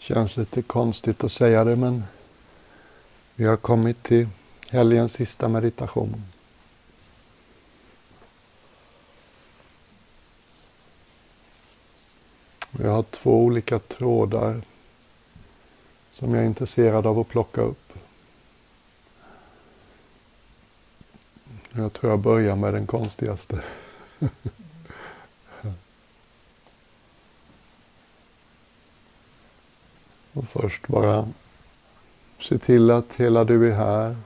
Känns lite konstigt att säga det men vi har kommit till helgens sista meditation. Jag har två olika trådar som jag är intresserad av att plocka upp. Jag tror jag börjar med den konstigaste. Och först bara se till att hela du är här.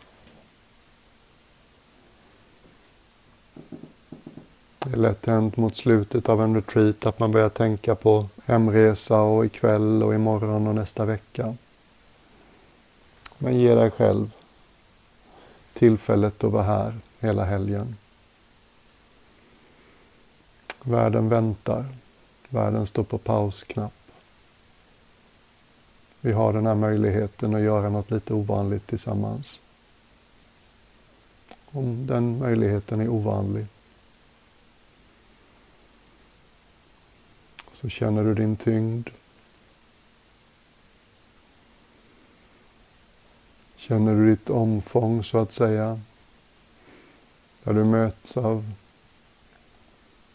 Det är lätt hänt mot slutet av en retreat att man börjar tänka på hemresa och ikväll och imorgon och nästa vecka. Men ge dig själv tillfället att vara här hela helgen. Världen väntar. Världen står på pausknapp. Vi har den här möjligheten att göra något lite ovanligt tillsammans. Om den möjligheten är ovanlig så känner du din tyngd. Känner du ditt omfång så att säga. Där du möts av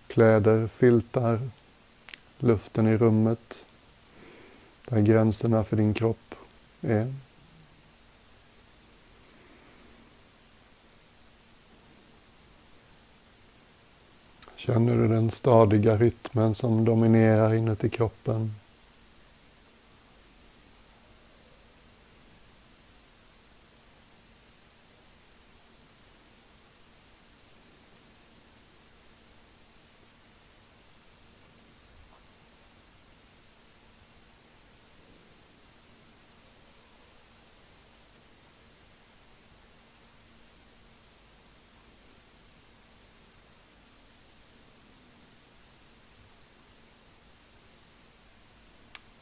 kläder, filtar, luften i rummet där gränserna för din kropp är. Känner du den stadiga rytmen som dominerar inuti kroppen?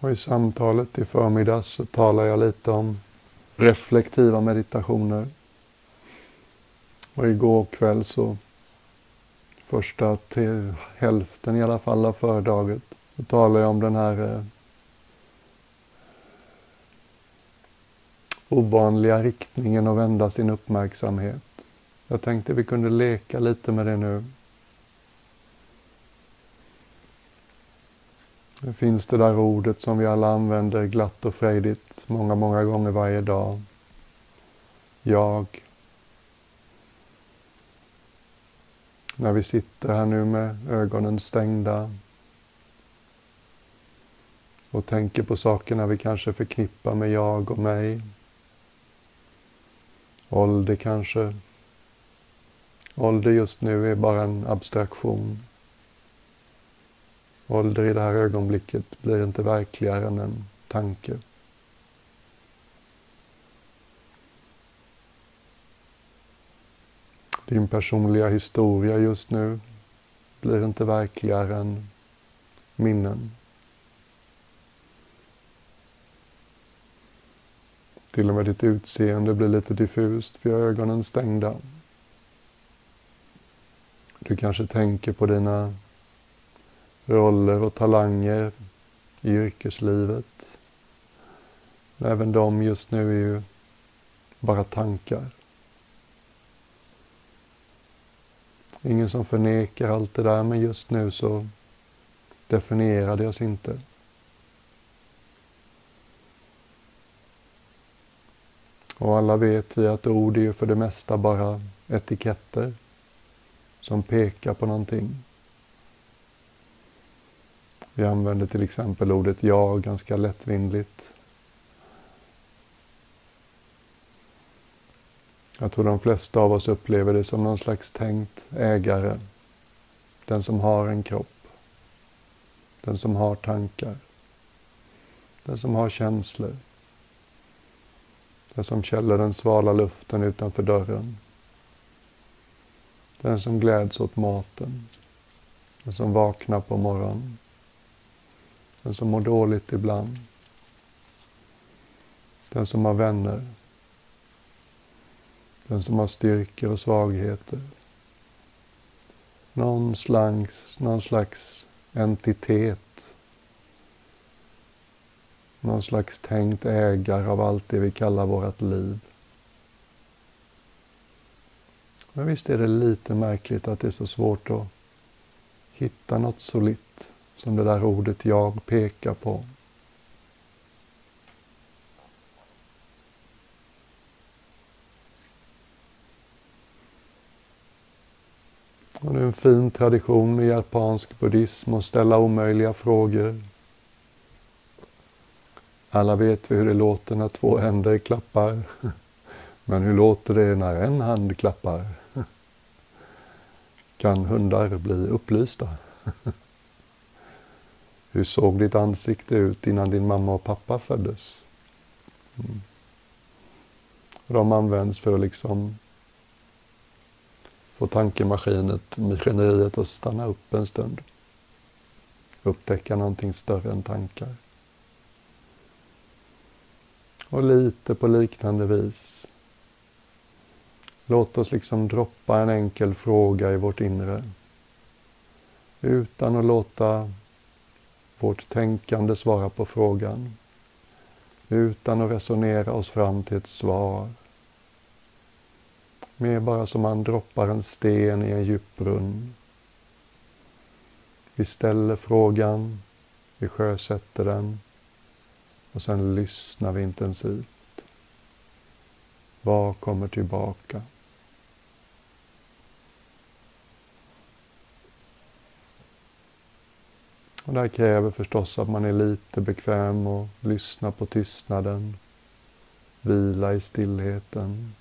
Och i samtalet i förmiddags så talar jag lite om reflektiva meditationer. Och igår kväll så, första till hälften i alla fall av föredraget, så talade jag om den här eh, ovanliga riktningen att vända sin uppmärksamhet. Jag tänkte vi kunde leka lite med det nu. Det finns det där ordet som vi alla använder glatt och frejdigt många, många gånger varje dag. Jag. När vi sitter här nu med ögonen stängda och tänker på sakerna vi kanske förknippar med jag och mig. Ålder kanske. Ålder just nu är bara en abstraktion. Ålder i det här ögonblicket blir inte verkligare än en tanke. Din personliga historia just nu blir inte verkligare än minnen. Till och med ditt utseende blir lite diffust för ögonen stängda. Du kanske tänker på dina roller och talanger i yrkeslivet. Men även de just nu är ju bara tankar. Ingen som förnekar allt det där, men just nu så definierar det oss inte. Och alla vet vi att ord är ju för det mesta bara etiketter som pekar på någonting. Vi använder till exempel ordet jag ganska lättvindigt. Jag tror de flesta av oss upplever det som någon slags tänkt ägare. Den som har en kropp. Den som har tankar. Den som har känslor. Den som känner den svala luften utanför dörren. Den som gläds åt maten. Den som vaknar på morgonen. Den som mår dåligt ibland. Den som har vänner. Den som har styrkor och svagheter. Någon slags, någon slags entitet någon slags tänkt ägare av allt det vi kallar vårt liv. Men visst är det lite märkligt att det är så svårt att hitta något solitt som det där ordet jag pekar på. Och det är en fin tradition i japansk buddhism att ställa omöjliga frågor. Alla vet vi hur det låter när två händer klappar. Men hur låter det när en hand klappar? Kan hundar bli upplysta? Hur såg ditt ansikte ut innan din mamma och pappa föddes? Mm. De används för att liksom få tankemaskineriet att stanna upp en stund. Upptäcka någonting större än tankar. Och lite på liknande vis. Låt oss liksom droppa en enkel fråga i vårt inre. Utan att låta vårt tänkande svara på frågan. Utan att resonera oss fram till ett svar. Mer bara som man droppar en sten i en djup brunn. Vi ställer frågan, vi sjösätter den och sen lyssnar vi intensivt. Vad kommer tillbaka? Och det här kräver förstås att man är lite bekväm och lyssnar på tystnaden, vila i stillheten,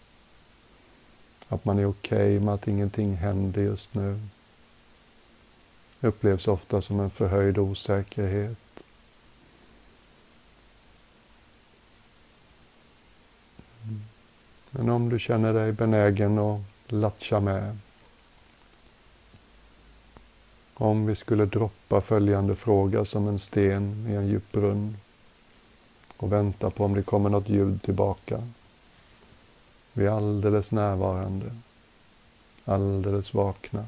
att man är okej okay med att ingenting händer just nu. Det upplevs ofta som en förhöjd osäkerhet. Men om du känner dig benägen att latcha med. Om vi skulle droppa följande fråga som en sten i en djup brunn och vänta på om det kommer något ljud tillbaka. Vi är alldeles närvarande, alldeles vakna.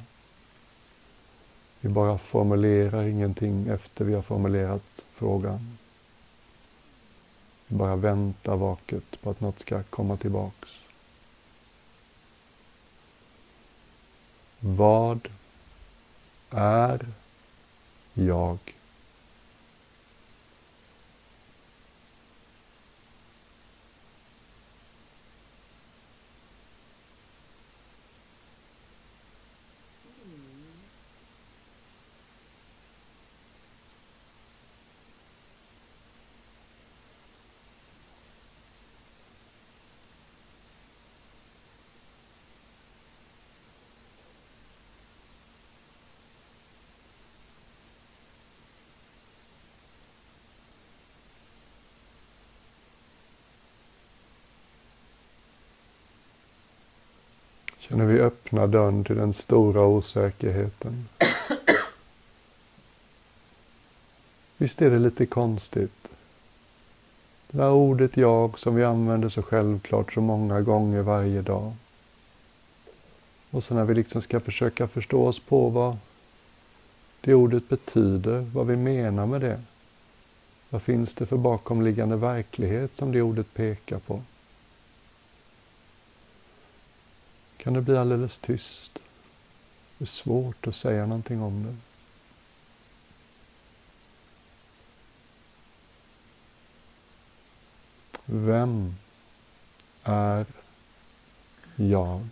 Vi bara formulerar ingenting efter vi har formulerat frågan. Vi bara väntar vaket på att något ska komma tillbaks. Vad är jag? Känner vi öppna dörren till den stora osäkerheten. Visst är det lite konstigt? Det där ordet jag som vi använder så självklart så många gånger varje dag. Och så när vi liksom ska försöka förstå oss på vad det ordet betyder, vad vi menar med det. Vad finns det för bakomliggande verklighet som det ordet pekar på? Kan det bli alldeles tyst. Det är svårt att säga någonting om det. Vem är jag?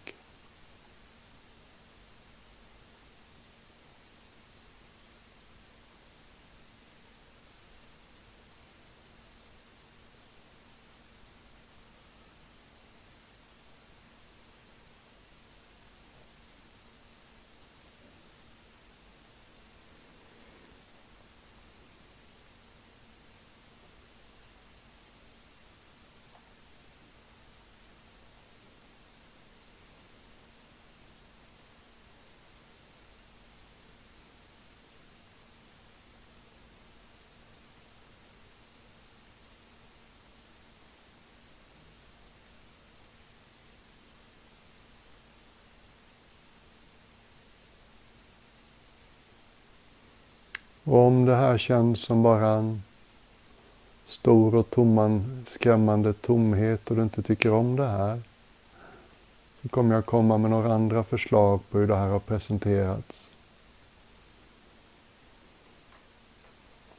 Och om det här känns som bara en stor och tomman, skrämmande tomhet och du inte tycker om det här så kommer jag komma med några andra förslag på hur det här har presenterats.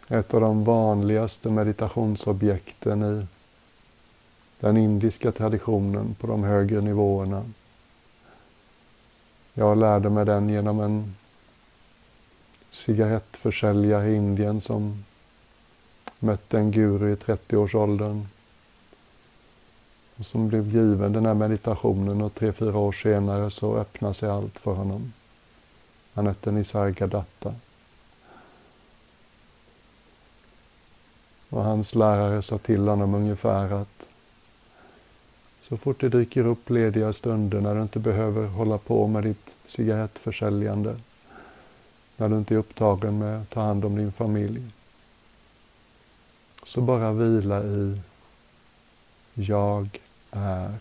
Ett av de vanligaste meditationsobjekten i den indiska traditionen på de högre nivåerna. Jag lärde mig den genom en cigarettförsäljare i Indien som mötte en guru i 30-årsåldern och som blev given den här meditationen och tre, fyra år senare så öppnade sig allt för honom. Han hette Nisargadatta. Och hans lärare sa till honom ungefär att så fort det dyker upp lediga stunder när du inte behöver hålla på med ditt cigarettförsäljande, när du inte är upptagen med att ta hand om din familj, så bara vila i jag är.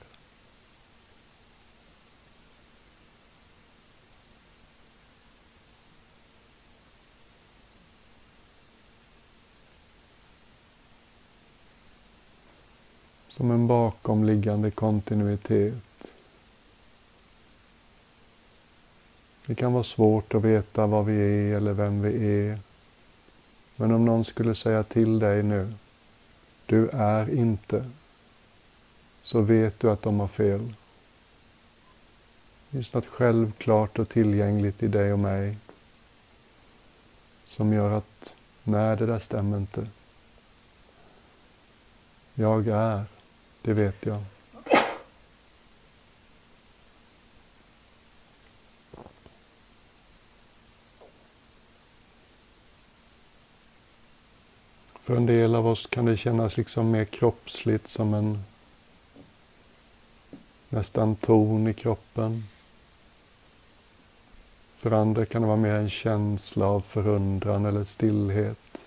Som en bakomliggande kontinuitet. Det kan vara svårt att veta vad vi är eller vem vi är. Men om någon skulle säga till dig nu, du är inte, så vet du att de har fel. Det finns något självklart och tillgängligt i dig och mig som gör att, nej det där stämmer inte. Jag är, det vet jag. För en del av oss kan det kännas liksom mer kroppsligt som en nästan ton i kroppen. För andra kan det vara mer en känsla av förundran eller stillhet.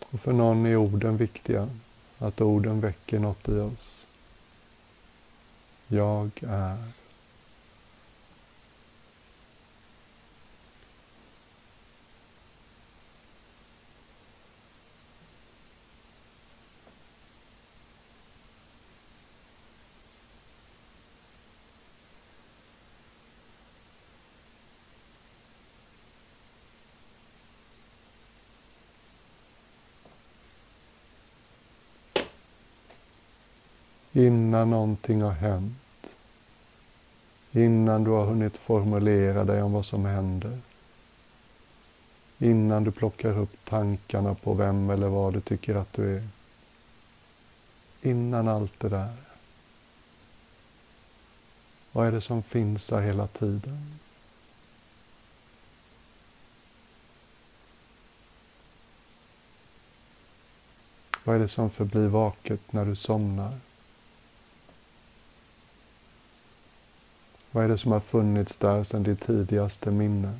Och för någon är orden viktiga, att orden väcker något i oss. Jag är. Innan någonting har hänt. Innan du har hunnit formulera dig om vad som händer. Innan du plockar upp tankarna på vem eller vad du tycker att du är. Innan allt det där. Vad är det som finns där hela tiden? Vad är det som förblir vaket när du somnar? Vad är det som har funnits där sedan ditt tidigaste minne?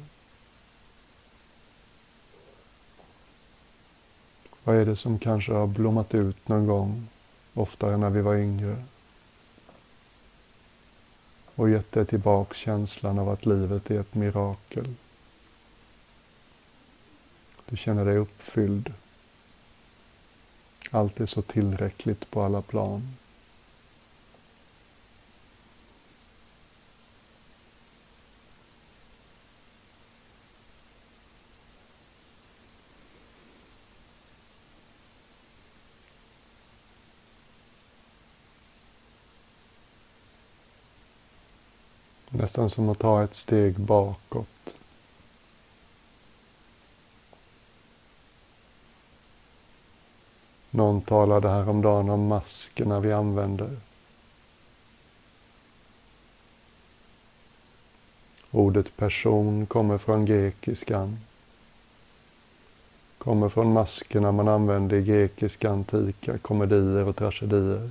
Vad är det som kanske har blommat ut någon gång, oftare när vi var yngre? Och gett dig tillbaka känslan av att livet är ett mirakel. Du känner dig uppfylld. Allt är så tillräckligt på alla plan. Nästan som att ta ett steg bakåt. Någon talade häromdagen om maskerna vi använder. Ordet person kommer från grekiskan. Kommer från maskerna man använde i grekiska antika komedier och tragedier.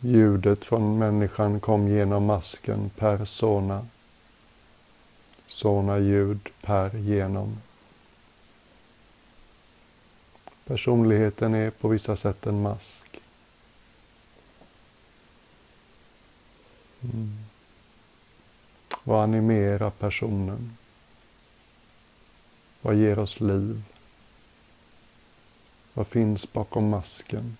Ljudet från människan kom genom masken persona. Sona ljud per genom. Personligheten är på vissa sätt en mask. Mm. Vad animerar personen? Vad ger oss liv? Vad finns bakom masken?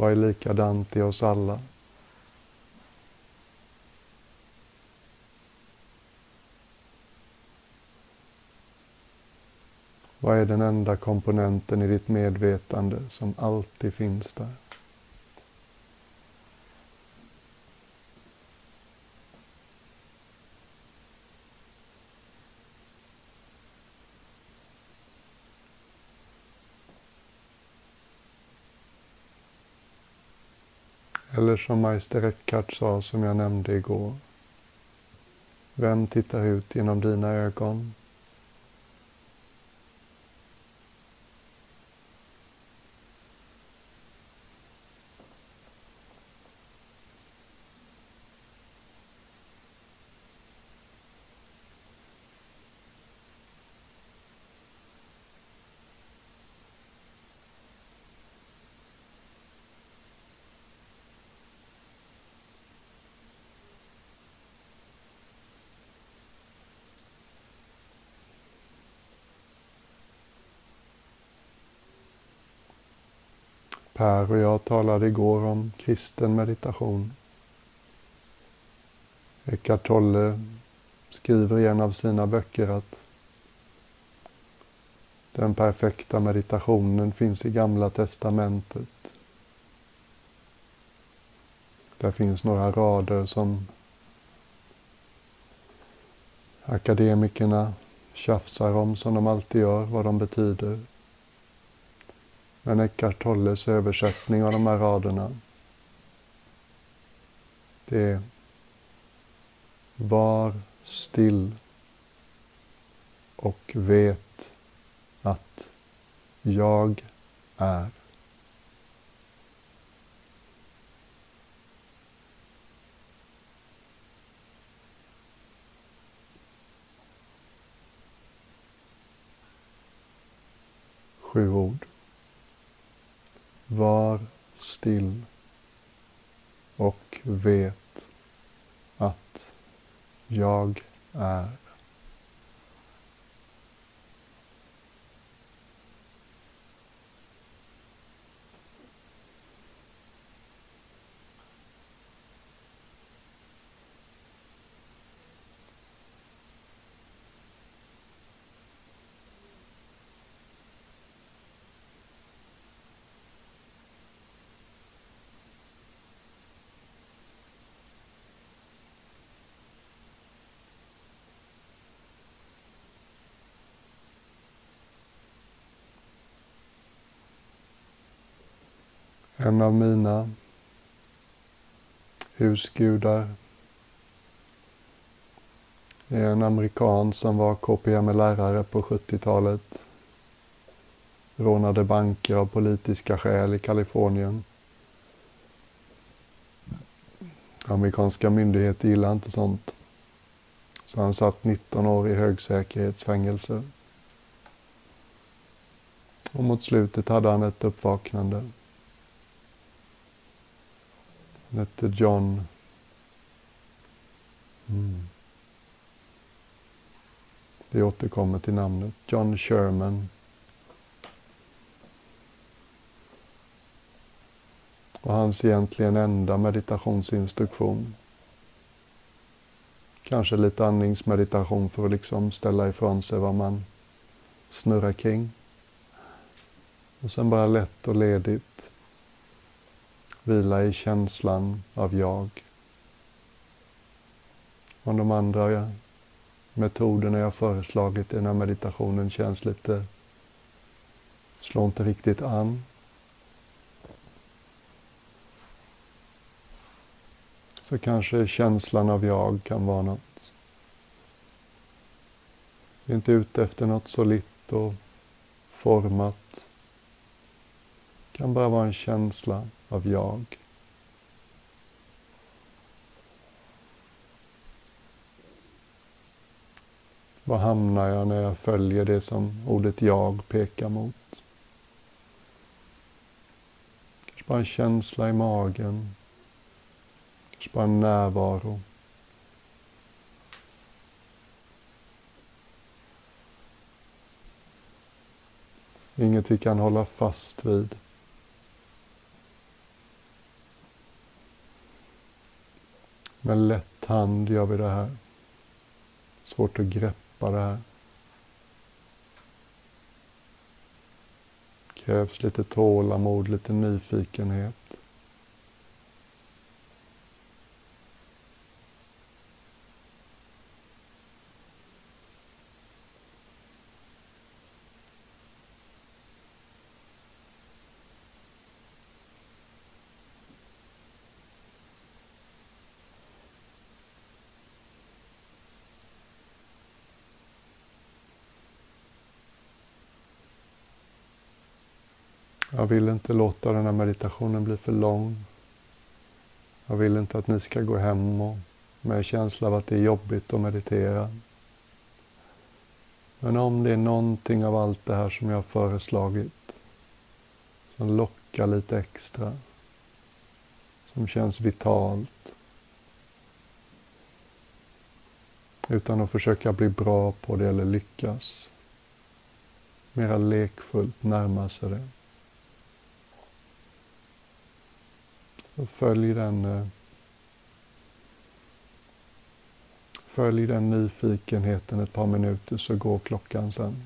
Vad är likadant i oss alla? Vad är den enda komponenten i ditt medvetande som alltid finns där? Eller som Meister Eckhart sa, som jag nämnde igår. Vem tittar ut genom dina ögon? Per och jag talade igår om kristen meditation. Eckart Tolle skriver i en av sina böcker att den perfekta meditationen finns i Gamla Testamentet. Där finns några rader som akademikerna tjafsar om som de alltid gör, vad de betyder. Men Eckart Tolles översättning av de här raderna, det är Var still och vet att jag är. Sju ord. Var still och vet att jag är. En av mina husgudar är en amerikan som var KPM-lärare på 70-talet. Rånade banker av politiska skäl i Kalifornien. Amerikanska myndigheter gillar inte sånt. Så han satt 19 år i högsäkerhetsfängelse. Och mot slutet hade han ett uppvaknande. Han hette John... Mm. Vi återkommer till namnet. John Sherman. Och hans egentligen enda meditationsinstruktion. Kanske lite andningsmeditation för att liksom ställa ifrån sig vad man snurrar kring. Och sen bara lätt och ledigt Vila i känslan av jag. Om de andra metoderna jag föreslagit i den här meditationen känns lite, slår inte riktigt an. Så kanske känslan av jag kan vara något. Vi är inte ute efter något solitt och format. Det kan bara vara en känsla av jag. Var hamnar jag när jag följer det som ordet jag pekar mot? Kanske bara en känsla i magen. Kanske bara en närvaro. Inget vi kan hålla fast vid. Med lätt hand gör vi det här. Svårt att greppa det här. Krävs lite tålamod, lite nyfikenhet. Jag vill inte låta den här meditationen bli för lång. Jag vill inte att ni ska gå hem och med känsla av att det är jobbigt att meditera. Men om det är någonting av allt det här som jag har föreslagit som lockar lite extra, som känns vitalt, utan att försöka bli bra på det eller lyckas, mera lekfullt närma sig det. Så följ den eh, Följ den nyfikenheten ett par minuter så går klockan sen.